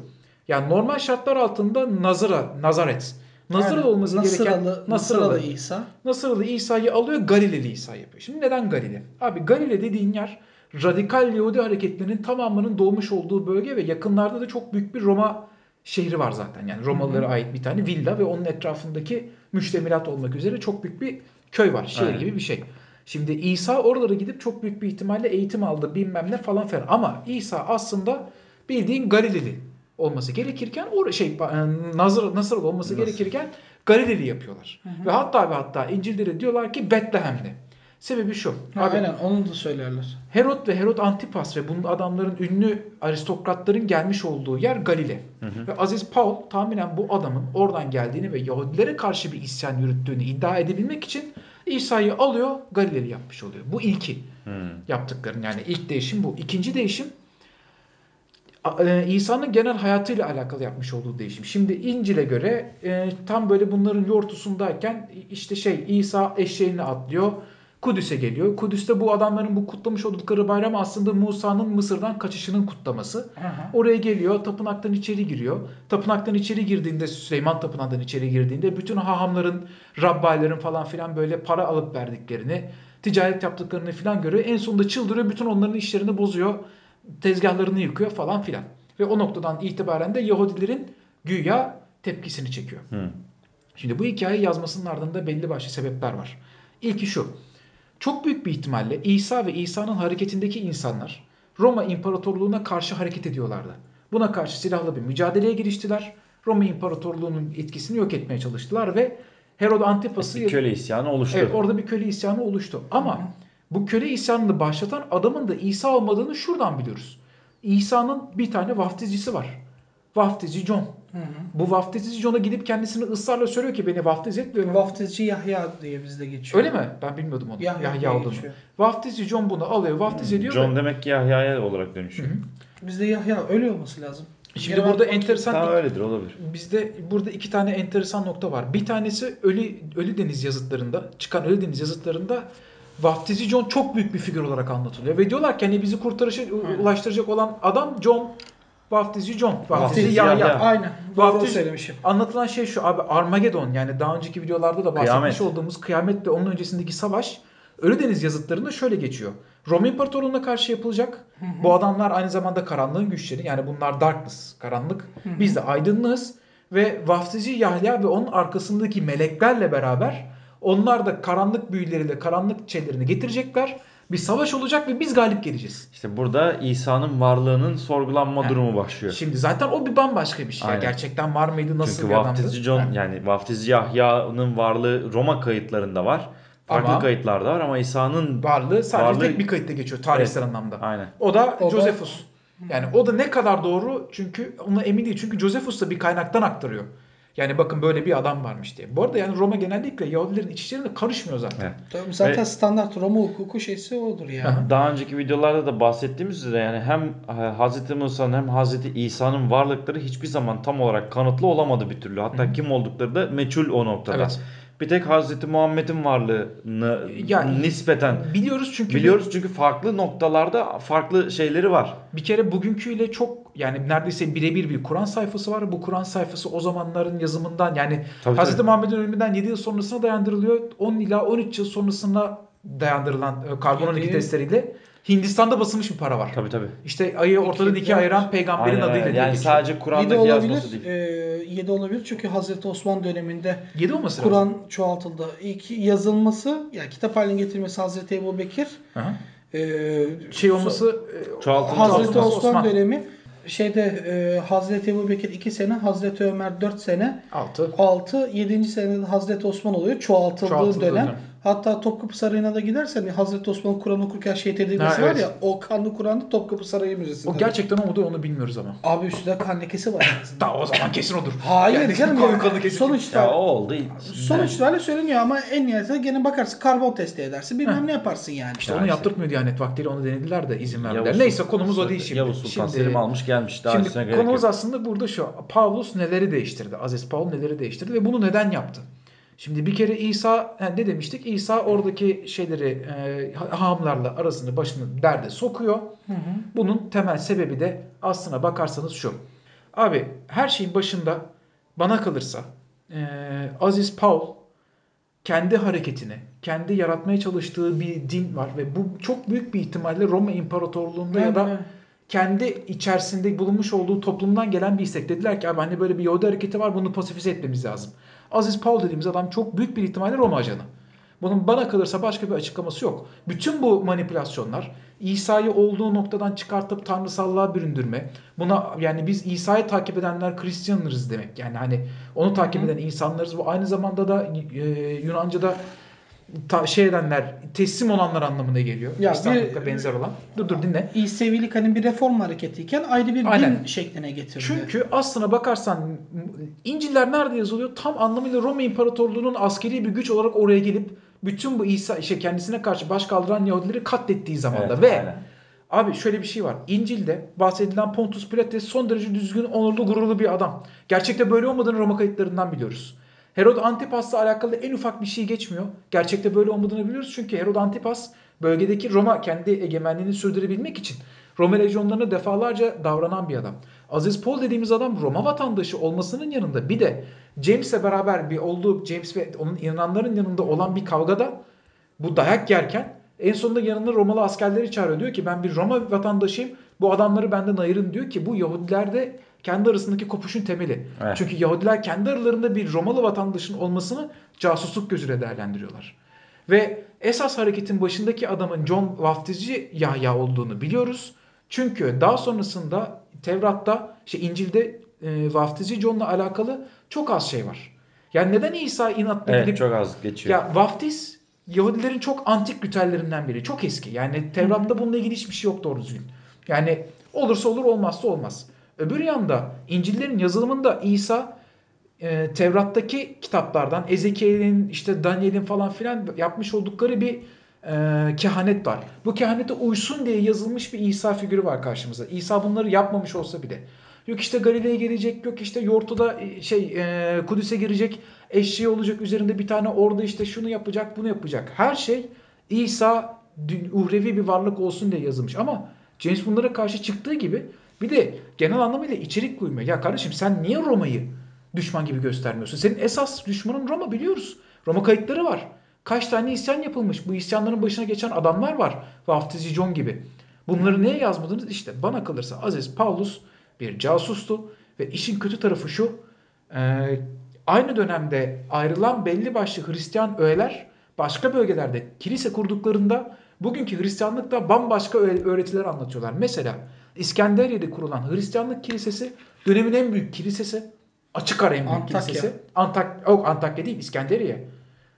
Ya normal şartlar altında Nazara, Nazaret. Nazaralı
Aynen.
olması gereken
Nasıralı, Nasıralı İsa.
Nasıralı İsa'yı alıyor Galileli İsa yapıyor. Şimdi neden Galile? Abi Galile dediğin yer radikal Yahudi hareketlerinin tamamının doğmuş olduğu bölge ve yakınlarda da çok büyük bir Roma şehri var zaten. Yani Romalılara ait bir tane villa ve onun etrafındaki müştemilat olmak üzere çok büyük bir köy var. Şehir
Aynen.
gibi bir şey. Şimdi İsa oralara gidip çok büyük bir ihtimalle eğitim aldı bilmem ne falan filan. Ama İsa aslında bildiğin Galileli olması gerekirken or şey e, Nazır Nasır olması
Nasır.
gerekirken Galileli yapıyorlar. Ve hatta ve hatta İncil'de diyorlar ki Betlehem'de. Sebebi şu.
Ha,
Abi,
aynen onu da söylerler.
Herod ve Herod Antipas ve bunun adamların ünlü aristokratların gelmiş olduğu yer Galile. Ve Aziz Paul tahminen bu adamın oradan geldiğini ve Yahudilere karşı bir isyan yürüttüğünü iddia edebilmek için İsa'yı alıyor Galileli yapmış oluyor. Bu ilki
Hmm.
yaptıkların yani ilk değişim bu. İkinci değişim e, İsa'nın genel hayatıyla alakalı yapmış olduğu değişim. Şimdi İncil'e göre e, tam böyle bunların yortusundayken işte şey İsa eşeğine atlıyor. Kudüs'e geliyor. Kudüs'te bu adamların bu kutlamış oldukları bayram aslında Musa'nın Mısır'dan kaçışının kutlaması.
Aha.
Oraya geliyor, tapınaktan içeri giriyor. Tapınaktan içeri girdiğinde, Süleyman tapınağından içeri girdiğinde bütün hahamların, rabbayların falan filan böyle para alıp verdiklerini, ticaret yaptıklarını filan görüyor. En sonunda çıldırıyor, bütün onların işlerini bozuyor, tezgahlarını yıkıyor falan filan. Ve o noktadan itibaren de Yahudilerin güya tepkisini çekiyor.
Hmm.
Şimdi bu hikayeyi yazmasının ardında belli başlı sebepler var. İlki şu. Çok büyük bir ihtimalle İsa ve İsa'nın hareketindeki insanlar Roma İmparatorluğu'na karşı hareket ediyorlardı. Buna karşı silahlı bir mücadeleye giriştiler. Roma İmparatorluğu'nun etkisini yok etmeye çalıştılar ve Herod Antipas'ı
Bir köle isyanı oluştu.
Evet orada bir köle isyanı oluştu. Ama bu köle isyanını başlatan adamın da İsa olmadığını şuradan biliyoruz. İsa'nın bir tane vaftizcisi var. Vaftizci John.
Hı hı.
Bu vaftizci John'a gidip kendisini ısrarla söylüyor ki beni vaftiz et. ve-
Vaftizci Yahya diye bizde geçiyor.
Öyle mi? Ben bilmiyordum onu.
Yahya
Yahya,
diye
olduğunu.
geçiyor.
Vaftizci John bunu alıyor, vaftiz ediyor.
John
ve-
demek ki Yahya'ya olarak dönüşüyor.
Hı hı.
Bizde Yahya öyle olması lazım.
Şimdi
Gene ben
burada enteresan
Tamam öyledir olabilir.
bizde burada iki tane enteresan nokta var. Bir tanesi Ölü Ölü Deniz yazıtlarında, çıkan Ölü Deniz yazıtlarında Vaftizci John çok büyük bir figür olarak anlatılıyor. Ve diyorlar ki hani bizi kurtarışa u- ulaştıracak olan adam John Vaftizci John. Vaftizci Yahya.
Yahya.
Aynen. Doğru
Vaftiz-
söylemişim.
Anlatılan şey şu abi Armageddon yani daha önceki videolarda da bahsetmiş
Kıyamet.
olduğumuz kıyamet ve onun öncesindeki savaş Ölüdeniz yazıtlarında şöyle geçiyor. Roma İmparatorluğu'na karşı yapılacak. Bu adamlar aynı zamanda karanlığın güçleri yani bunlar darkness, karanlık. Biz de aydınlığız ve vaftizci Yahya ve onun arkasındaki meleklerle beraber onlar da karanlık büyüleriyle karanlık şeylerini getirecekler. Bir savaş olacak ve biz galip geleceğiz.
İşte burada İsa'nın varlığının sorgulanma
Ha.
durumu başlıyor.
Şimdi zaten o bir bambaşka bir şey.
Aynen.
Gerçekten var mıydı, nasıl
Çünkü
bir adamdı?
vaftizci John
Ha.
yani vaftizci Yahya'nın varlığı Roma kayıtlarında var. Farklı
Ama-
kayıtlarda var ama İsa'nın
Varlığı sadece
Varlığı-
tek bir kayıtta geçiyor tarihsel
Evet.
anlamda.
aynen.
O da
O da-
Josephus. Yani o da ne kadar doğru çünkü ona emin değil. Çünkü Josephus da bir kaynaktan aktarıyor. Yani bakın böyle bir adam varmış diye. Bu arada yani Roma genellikle Yahudilerin iç işlerine karışmıyor zaten.
Evet.
Tabii zaten
Ve-
standart Roma hukuku şeysi odur yani.
Aha.
Daha önceki videolarda da bahsettiğimiz üzere yani hem e, Hz. Musa'nın hem Hz. İsa'nın varlıkları hiçbir zaman tam olarak kanıtlı olamadı bir türlü. Hatta
hı.
kim oldukları da meçhul o noktada.
Evet.
Bir tek Hz. Muhammed'in varlığını
Ya-
nispeten
Biliyoruz çünkü
biliyoruz çünkü farklı noktalarda farklı şeyleri var.
bir kere bugünküyle çok yani neredeyse birebir bir Kur'an sayfası var. Bu Kur'an sayfası o zamanların yazımından yani
Tabii,
Hz.
tabii.
Muhammed'in ölümünden 7 yıl sonrasına dayandırılıyor. 10 ila 13 yıl sonrasına dayandırılan e, karbon 12
Yedi-
testleriyle Hindistan'da basılmış bir para var.
Tabii tabii.
İşte ayı ortadan ikiye ayıran peygamberin
Aynen,
adıyla
Yani
geçiyor.
sadece
7
Kur'an'daki
olabilir.
yazması değil.
E, 7 olabilir çünkü Hazreti Osman döneminde
7 olması lazım.
Kur'an çoğaltıldı. İlk yazılması, yani kitap haline getirmesi Hazreti Ebu Bekir.
Hı hı.
E,
şey olması e,
Çoğaltılması
Hazreti
çoğaltılması
Osman, dönemi şeyde e, Hazreti Ebu Bekir 2 sene, Hazreti Ömer 4 sene,
6.
6, 7. senede Hazreti Osman oluyor. Çoğaltıldığı
Çoğaltıldığı
dönem.
dönem.
Hatta Topkapı Sarayı'na da gidersen Hazreti Osman Kur'an okurken şehit edilmesi
Ha,
var
evet.
ya o kanlı Kur'an'da Topkapı Sarayı Müzesi'nde.
O gerçekten o mudur onu bilmiyoruz ama.
Abi üstünde kan lekesi var.
Daha o zaman kesin odur.
Hayır
Yani
canım ya.
kanı kesin.
Sonuçta
Ya o oldu.
sonuçta öyle söyleniyor ama en nihayetinde gene bakarsın karbon testi edersin bilmem ne yaparsın yani.
İşte onu
işte.
yaptırtmıyor Diyanet vaktiyle onu denediler de izin verdiler.
Yavuz
Neyse konumuz o değil şimdi.
Yavuz Sultan
Şimdi-
Selim almış gelmiş. Daha
Şimdi konumuz aslında burada şu. Pavlus neleri değiştirdi? Aziz Paul neleri değiştirdi ve bunu neden yaptı? Şimdi bir kere İsa yani ne demiştik? İsa oradaki şeyleri e, hahamlarla arasını başını derde sokuyor.
Hı hı.
Bunun temel sebebi de aslına bakarsanız şu. Abi her şeyin başında bana kalırsa e, Aziz Paul kendi hareketini, kendi yaratmaya çalıştığı bir din var ve bu çok büyük bir ihtimalle Roma İmparatorluğu'nda ya da kendi içerisinde bulunmuş olduğu toplumdan gelen bir istek. Dediler ki abi hani böyle bir Yahudi hareketi var bunu pasifize etmemiz lazım. Aziz Paul dediğimiz adam çok büyük bir ihtimalle Roma ajanı. Bunun bana kalırsa başka bir açıklaması yok. Bütün bu manipülasyonlar İsa'yı olduğu noktadan çıkartıp tanrısallığa büründürme. Buna yani biz İsa'yı takip edenler Hristiyanlarız demek. Yani hani onu takip eden insanlarız. Bu aynı zamanda da e, Yunanca'da ta, şey edenler, teslim olanlar anlamına geliyor.
Ya bir-
benzer olan. Dur dur dinle.
İsevilik hani bir reform hareketiyken ayrı bir
Aynen.
din şekline getirdi.
Çünkü aslına bakarsan İncil'ler nerede yazılıyor? Tam anlamıyla Roma İmparatorluğu'nun askeri bir güç olarak oraya gelip bütün bu İsa işte kendisine karşı baş kaldıran Yahudileri katlettiği zamanda
Evet,
ve
aynen.
abi şöyle bir şey var. İncil'de bahsedilen Pontus Pilates son derece düzgün, onurlu, gururlu bir adam. Gerçekte böyle olmadığını Roma kayıtlarından biliyoruz. Herod Antipas'la alakalı en ufak bir şey geçmiyor. Gerçekte böyle olmadığını biliyoruz çünkü Herod Antipas bölgedeki Roma kendi egemenliğini sürdürebilmek için Roma lejyonlarına defalarca davranan bir adam. Aziz Paul dediğimiz adam Roma vatandaşı olmasının yanında bir de James'le beraber bir olduğu James ve onun inananların yanında olan bir kavgada bu dayak yerken en sonunda yanına Romalı askerleri çağırıyor. Diyor ki ben bir Roma vatandaşıyım. Bu adamları benden ayırın diyor ki bu Yahudilerde kendi arasındaki kopuşun temeli.
Evet.
Çünkü Yahudiler kendi aralarında bir Romalı vatandaşın olmasını casusluk gözüyle değerlendiriyorlar. Ve esas hareketin başındaki adamın John Vaftizci Yahya olduğunu biliyoruz. Çünkü daha sonrasında Tevrat'ta, işte İncil'de e, Vaftizci John'la alakalı çok az şey var. Yani neden İsa inatla
Evet
gidip
çok az geçiyor.
ya vaftiz Yahudilerin çok antik ritüellerinden biri. Çok eski. Yani Tevrat'ta bununla ilgili hiçbir şey yok doğru düzgün. Yani olursa olur olmazsa olmaz. Öbür yanda İncil'lerin yazılımında İsa e, Tevrat'taki kitaplardan Ezekiel'in işte Daniel'in falan filan yapmış oldukları bir e, kehanet var. Bu kehanete uysun diye yazılmış bir İsa figürü var karşımıza. İsa bunları yapmamış olsa bile. Yok işte Galile'ye gelecek, yok işte Yorto'da e, şey e, Kudüs'e girecek, eşeği olacak üzerinde bir tane orada işte şunu yapacak, bunu yapacak. Her şey İsa uhrevi bir varlık olsun diye yazılmış. Ama James bunlara karşı çıktığı gibi bir de genel anlamıyla içerik koymuyor. Ya kardeşim sen niye Roma'yı düşman gibi göstermiyorsun? Senin esas düşmanın Roma biliyoruz. Roma kayıtları var. Kaç tane isyan yapılmış. Bu isyanların başına geçen adamlar var. Vaftizci John gibi. Bunları niye yazmadınız? İşte bana kalırsa Aziz Paulus bir casustu ve işin kötü tarafı şu. e, aynı dönemde ayrılan belli başlı Hristiyan öğeler başka bölgelerde kilise kurduklarında bugünkü Hristiyanlıkta bambaşka öğ- öğretiler anlatıyorlar. Mesela İskenderiye'de kurulan Hristiyanlık kilisesi dönemin en büyük kilisesi. Açık ara en büyük
Antakya.
kilisesi. Antak yok Antakya değil İskenderiye.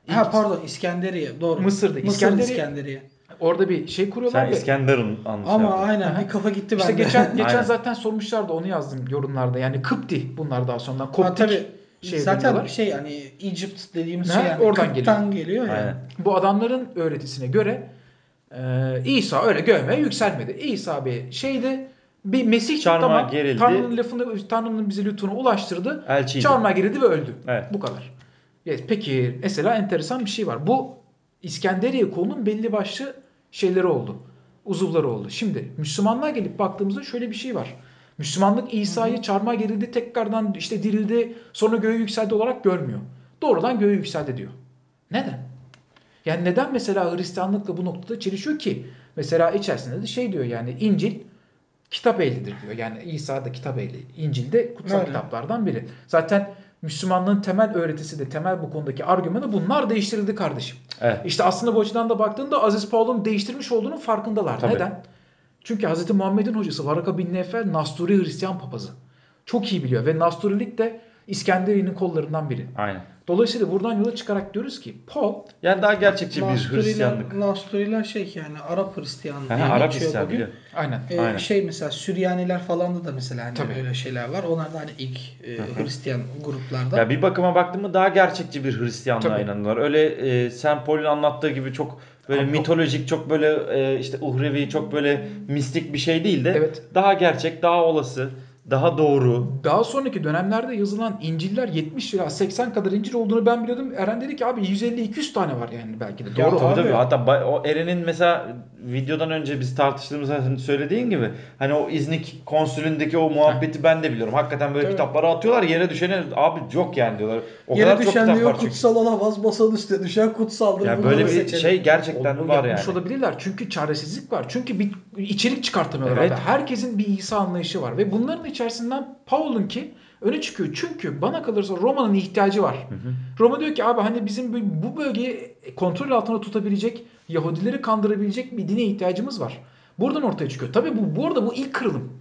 Ha
İlk-
pardon İskenderiye doğru.
Mısır'da,
Mısır
İskenderiye.
İskenderiye.
Orada bir şey kuruyorlar
Sen
ve
İskenderun anlamış
Ama
yaptın.
aynen bir kafa gitti
işte
bende.
geçen geçen
Aynen.
zaten sormuşlardı onu yazdım yorumlarda. Yani Kıpti bunlar daha sonradan.
Ha,
Koptik
tabii
şey
zaten
diyorlar.
şey hani Egypt dediğimiz
Ha,
şey yani
oradan
Kıp'tan geliyor. yani.
Aynen.
Bu adamların öğretisine göre e, İsa öyle göğmeye yükselmedi. İsa bir şeydi. Bir Mesih çıktı
Çarmıha
ama
gerildi.
Tanrı'nın lafını, Tanrı'nın bize lütfunu ulaştırdı.
Elçiydi.
Çarmıha gerildi ve öldü.
Evet.
Bu kadar. Evet, peki mesela enteresan bir şey var. Bu İskenderiye kolunun belli başlı şeyleri oldu. Uzuvları oldu. Şimdi Müslümanlığa gelip baktığımızda şöyle bir şey var. Müslümanlık İsa'yı çarmıha gerildi, tekrardan işte dirildi, sonra göğe yükseldi olarak görmüyor. Doğrudan göğe yükseldi diyor. Neden? Yani neden mesela Hristiyanlıkla bu noktada çelişiyor ki? Mesela içerisinde de şey diyor yani İncil kitap ehlidir diyor. Yani İsa da kitap ehli. İncil de kutsal
Öyle.
kitaplardan biri. Zaten Müslümanlığın temel öğretisi de temel bu konudaki argümanı bunlar değiştirildi kardeşim.
Evet.
İşte aslında bu açıdan da baktığında Aziz Paul'un değiştirmiş olduğunun farkındalar.
Tabii.
Neden? Çünkü Hz. Muhammed'in hocası Varaka bin Nefel Nasturi Hristiyan papazı. Çok iyi biliyor ve Nasturilik de İskenderiye'nin kollarından biri.
Aynen.
Dolayısıyla buradan yola çıkarak diyoruz ki Paul
Yani daha gerçekçi bir Hristiyanlık.
Nasturiler şey yani Arap Hristiyanlığı diye
Arap
geçiyor
Hristiyan
bugün.
biliyor.
aynen
Ee,
Aynen.
şey mesela Süryaniler falan da da mesela hani
Tabii.
öyle şeyler var. Onlar da hani ilk e, Hristiyan gruplardan.
Ya bir bakıma baktın mı daha gerçekçi bir Hristiyanlığa
Tabii.
inanıyorlar. Öyle e, Saint Paul'ün anlattığı gibi çok böyle
Abi yok.
mitolojik, çok böyle e, işte uhrevi, çok böyle mistik bir şey değil de
Evet.
daha gerçek, daha olası, daha doğru.
Daha sonraki dönemlerde yazılan İncil'ler 70 ila 80 kadar İncil olduğunu ben biliyordum. Eren dedi ki abi 150-200 tane var yani belki de.
Ya
Doğru.
Tabii
Abi.
tabii. Hatta o Eren'in mesela videodan önce biz tartıştığımızda hani söylediğin gibi hani o İznik konsülündeki o muhabbeti ben de biliyorum. Hakikaten böyle
Tabii.
kitapları atıyorlar yere düşene abi yok yani diyorlar. O
Yere
kadar çok
düşen
kitap
diyor
var çünkü.
kutsal olamaz masanın üstüne düşen kutsaldır.
Ya
Bunu
böyle bir
seçelim.
şey gerçekten
O- o
var yani.
olabilirler. Çünkü çaresizlik var. Çünkü bir içerik çıkartamıyorlar.
Evet.
abi. Herkesin bir İsa anlayışı var. Ve bunların içerisinden Paul'un ki öne çıkıyor. Çünkü bana kalırsa Roma'nın ihtiyacı var. Roma diyor ki abi hani bizim bu- bölgeyi kontrol altına tutabilecek, Yahudileri kandırabilecek bir dine ihtiyacımız var. Buradan ortaya çıkıyor. Tabii bu bu arada bu ilk kırılım.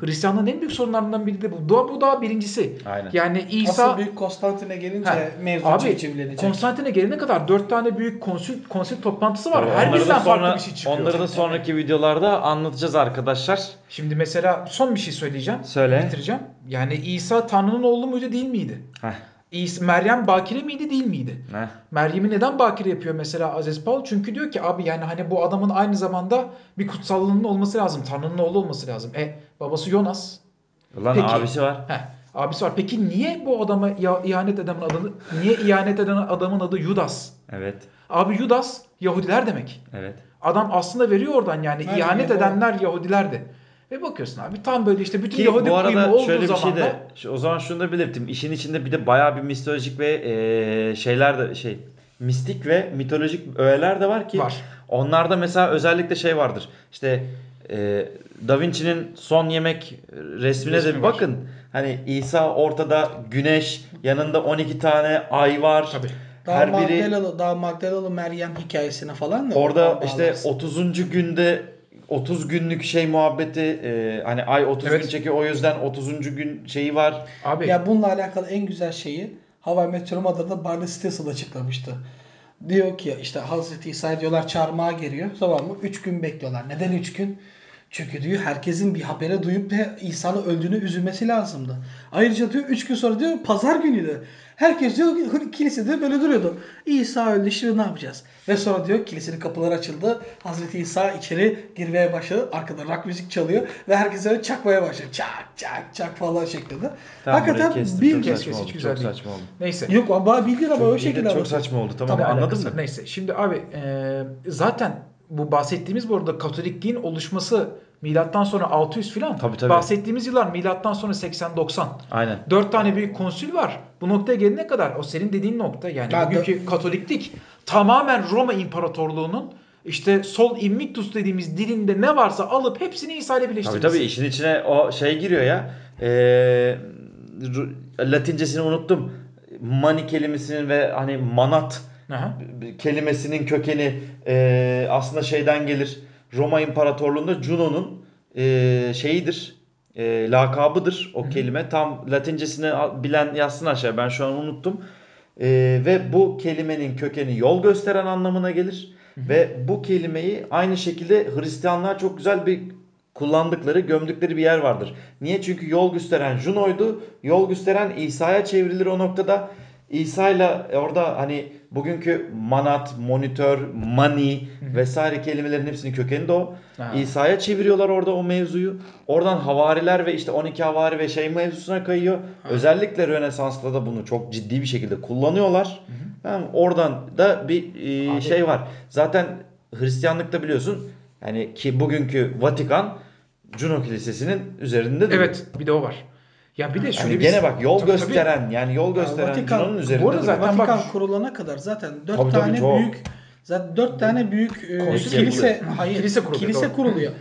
Hristiyanlığın en büyük sorunlarından biri de bu. Bu, bu daha birincisi.
Aynen.
Yani İsa
Asıl büyük Konstantin'e gelince
Ha,
mevzu
abi
çevrilecek.
Konstantin'e gelene kadar dört tane büyük konsül, konsül toplantısı var.
Tabii,
Her
onları da
birinden
sonra-
farklı bir şey çıkıyor.
Onları da sonraki videolarda anlatacağız arkadaşlar.
Şimdi mesela son bir şey söyleyeceğim.
Söyle.
Bitireceğim. Yani İsa Tanrı'nın oğlu muydu değil miydi?
Heh,
İsa, Meryem bakire miydi değil miydi?
heh.
Meryem'i neden bakire yapıyor mesela Aziz Paul? Çünkü diyor ki abi yani hani bu adamın aynı zamanda bir kutsallığının olması lazım. Tanrı'nın oğlu olması lazım. E babası Yonas.
Ulan
Peki.
abisi var.
Heh, abisi var. Peki niye bu adama ihanet edenin adı niye ihanet eden adamın adı Yudas?
Evet.
Abi Yudas Yahudiler demek.
Evet.
Adam aslında veriyor oradan yani
Aynen,
ihanet edenler Yahudilerdi. Ve bakıyorsun abi tam böyle işte bütün
Ki
Yahudi
bu arada
olduğu
şöyle bir
zaman
şey de
da
o zaman şunu da belirttim. İşin içinde bir de bayağı bir mitolojik ve eee, şeyler de şey mistik ve mitolojik öğeler de var ki
var.
onlarda mesela özellikle şey vardır. İşte eee Da Vinci'nin son yemek resmine de
Resmi
bir
var.
bakın. Hani İsa ortada güneş, yanında 12 tane ay var.
Tabii.
Daha
Her biri
Magdalalı, daha Magdalalı Meryem hikayesine falan da
Orada işte
bağlarsın.
30. günde 30 günlük şey muhabbeti e, hani ay 30
Evet.
gün çekiyor o yüzden 30. gün şeyi var.
Abi
Ya bununla alakalı en güzel şeyi Hava Meteor Mother'da Barney Stinson açıklamıştı. Diyor ki işte Hazreti İsa diyorlar çarmıha geliyor. Tamam mı? 3 gün bekliyorlar. Neden 3 gün? Çünkü diyor herkesin bir habere duyup da İsa'nın öldüğünü üzülmesi lazımdı. Ayrıca diyor 3 gün sonra diyor pazar günüydü. Herkes diyor ki kilisede böyle duruyordu. İsa öldü şimdi ne yapacağız? Ve sonra diyor kilisenin kapıları açıldı. Hazreti İsa içeri girmeye başladı. Arkada rock müzik çalıyor ve herkes öyle çakmaya başladı. Çak çak çak falan şeklinde.
Tamam,
Hakikaten
kestim.
bir
çok
kes,
saçma
kes,
oldu.
hiç güzel
Çok
değil.
saçma oldu.
neyse.
Yok ama bildin ama
Çok,
o şekilde
çok saçma oldu. Tamam
Tabii,
anladın mı?
Neyse. Şimdi abi e, zaten bu bahsettiğimiz bu arada Katolikliğin oluşması milattan sonra 600 filan.
Tabii, tabii.
Bahsettiğimiz yıllar milattan sonra 80-90.
Aynen.
Dört tane büyük konsül var. Bu noktaya gelene kadar o senin dediğin nokta yani
Ya
bugünkü Katoliklik tamamen Roma İmparatorluğu'nun işte sol invictus dediğimiz dilinde ne varsa alıp hepsini İsa ile
Tabii
birleştirmesi.
tabii işin içine o şey giriyor ya. E, Ru- Latincesini unuttum. Mani kelimesinin ve hani manat
Aha.
kelimesinin kökeni e, aslında şeyden gelir. Roma İmparatorluğu'nda Juno'nun e, şeyidir. E, lakabıdır o kelime. Tam Latincesini bilen yazsın aşağı. Ben şu an unuttum. E, ve bu kelimenin kökeni yol gösteren anlamına gelir. Ve bu kelimeyi aynı şekilde Hristiyanlar çok güzel bir kullandıkları, gömdükleri bir yer vardır. Niye? Çünkü yol gösteren Juno'ydu. Yol gösteren İsa'ya çevrilir o noktada. İsa'yla orada hani bugünkü manat, monitör, money vesaire kelimelerin hepsinin kökeni de o.
Ha.
İsa'ya çeviriyorlar orada o mevzuyu. Oradan havariler ve işte 12 havari ve şey mevzusuna kayıyor. Özellikle Rönesans'ta da bunu çok ciddi bir şekilde kullanıyorlar. Tamam, oradan da bir e,
Abi-
şey var. Zaten Hristiyanlıkta biliyorsun yani ki bugünkü Vatikan Juno Kilisesi'nin üzerinde duruyor.
Evet bir de o var. Ya bir de şöyle
Yani
bir
gene bak yol
Tabii, tabii.
gösteren yani yol gösteren
Vatikan-
Juno'nun üzerinde
Bu arada zaten
Vatikan
bak-
kurulana kadar zaten dört
Tabii, tabii,
tane
çok.
büyük zaten dört tane büyük e, kilise hayır
Kilise kuruluyor,
kilise kuruluyor.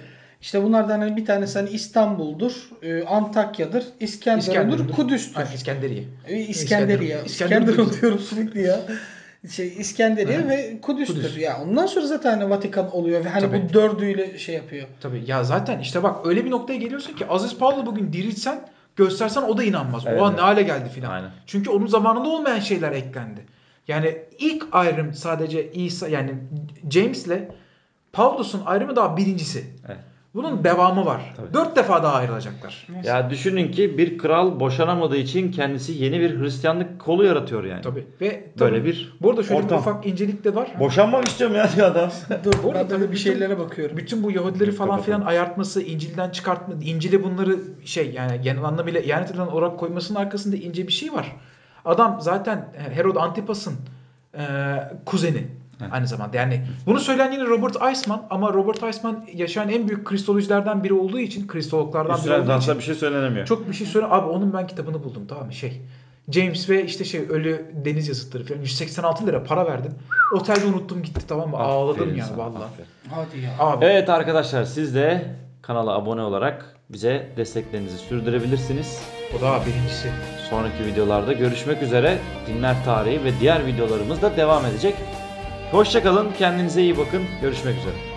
İşte bunlardan hani bir tanesi hani İstanbul'dur, e, Antakya'dır, İskenderun'dur,
İskenderun'dur.
Kudüs'tür.
Ha, İskenderiye.
E, İskenderiye.
İskender-
İskender
İskender-
diyorum sürekli ya. Şey İskenderiye
Hı.
ve Kudüs'tür.
Kudüs.
Ya ondan sonra zaten hani Vatikan oluyor ve hani
Tabii.
bu dördüyle şey yapıyor.
Tabii ya zaten işte bak öyle bir noktaya geliyorsun ki Aziz Paul'u bugün diriltsen göstersen o da inanmaz.
Evet,
Oha ne hale geldi filan.
Aynen.
Çünkü onun zamanında olmayan şeyler eklendi. Yani ilk ayrım sadece İsa yani James'le Pavlus'un ayrımı daha birincisi.
Evet.
Bunun devamı var.
Tabii.
Dört defa daha ayrılacaklar.
Ya düşünün ki bir kral boşanamadığı için kendisi yeni bir Hristiyanlık kolu yaratıyor yani.
Tabii. Ve
Böyle
tabii,
bir
Bu arada şöyle
ortam.
bir ufak incelik de var.
Boşanmak istiyorum ya diyor adam.
Dur
Bu
ben de
tabii
bir
bütün-
şeylere bakıyorum.
Bütün bu Yahudileri falan
Kapatalım.
filan ayartması, İncil'den çıkartma, İncil'e bunları şey yani genel anlamıyla ihanet edilen olarak koymasının arkasında ince bir şey var. Adam zaten Herod Antipas'ın e, kuzeni aynı zamanda. Yani bunu söyleyen yine Robert Eisman ama Robert Eisman yaşayan en büyük kristolojilerden biri olduğu için, kristologlardan biri olduğu
dansa
için
bir şey söylenemiyor.
çok bir şey söyle. Abi onun ben kitabını buldum tamam mı? Şey James ve işte şey ölü deniz yazıtları falan 186 lira para verdim. Otelde unuttum gitti tamam mı? Ağladım
Aferin
ya
sana,
vallahi.
aferin.
Hadi ya.
Abi
Evet arkadaşlar siz de kanala abone olarak bize desteklerinizi sürdürebilirsiniz.
o da birincisi.
Sonraki videolarda görüşmek üzere. Dinler tarihi ve diğer videolarımız da devam edecek. Hoşçakalın, kendinize iyi bakın. Görüşmek üzere.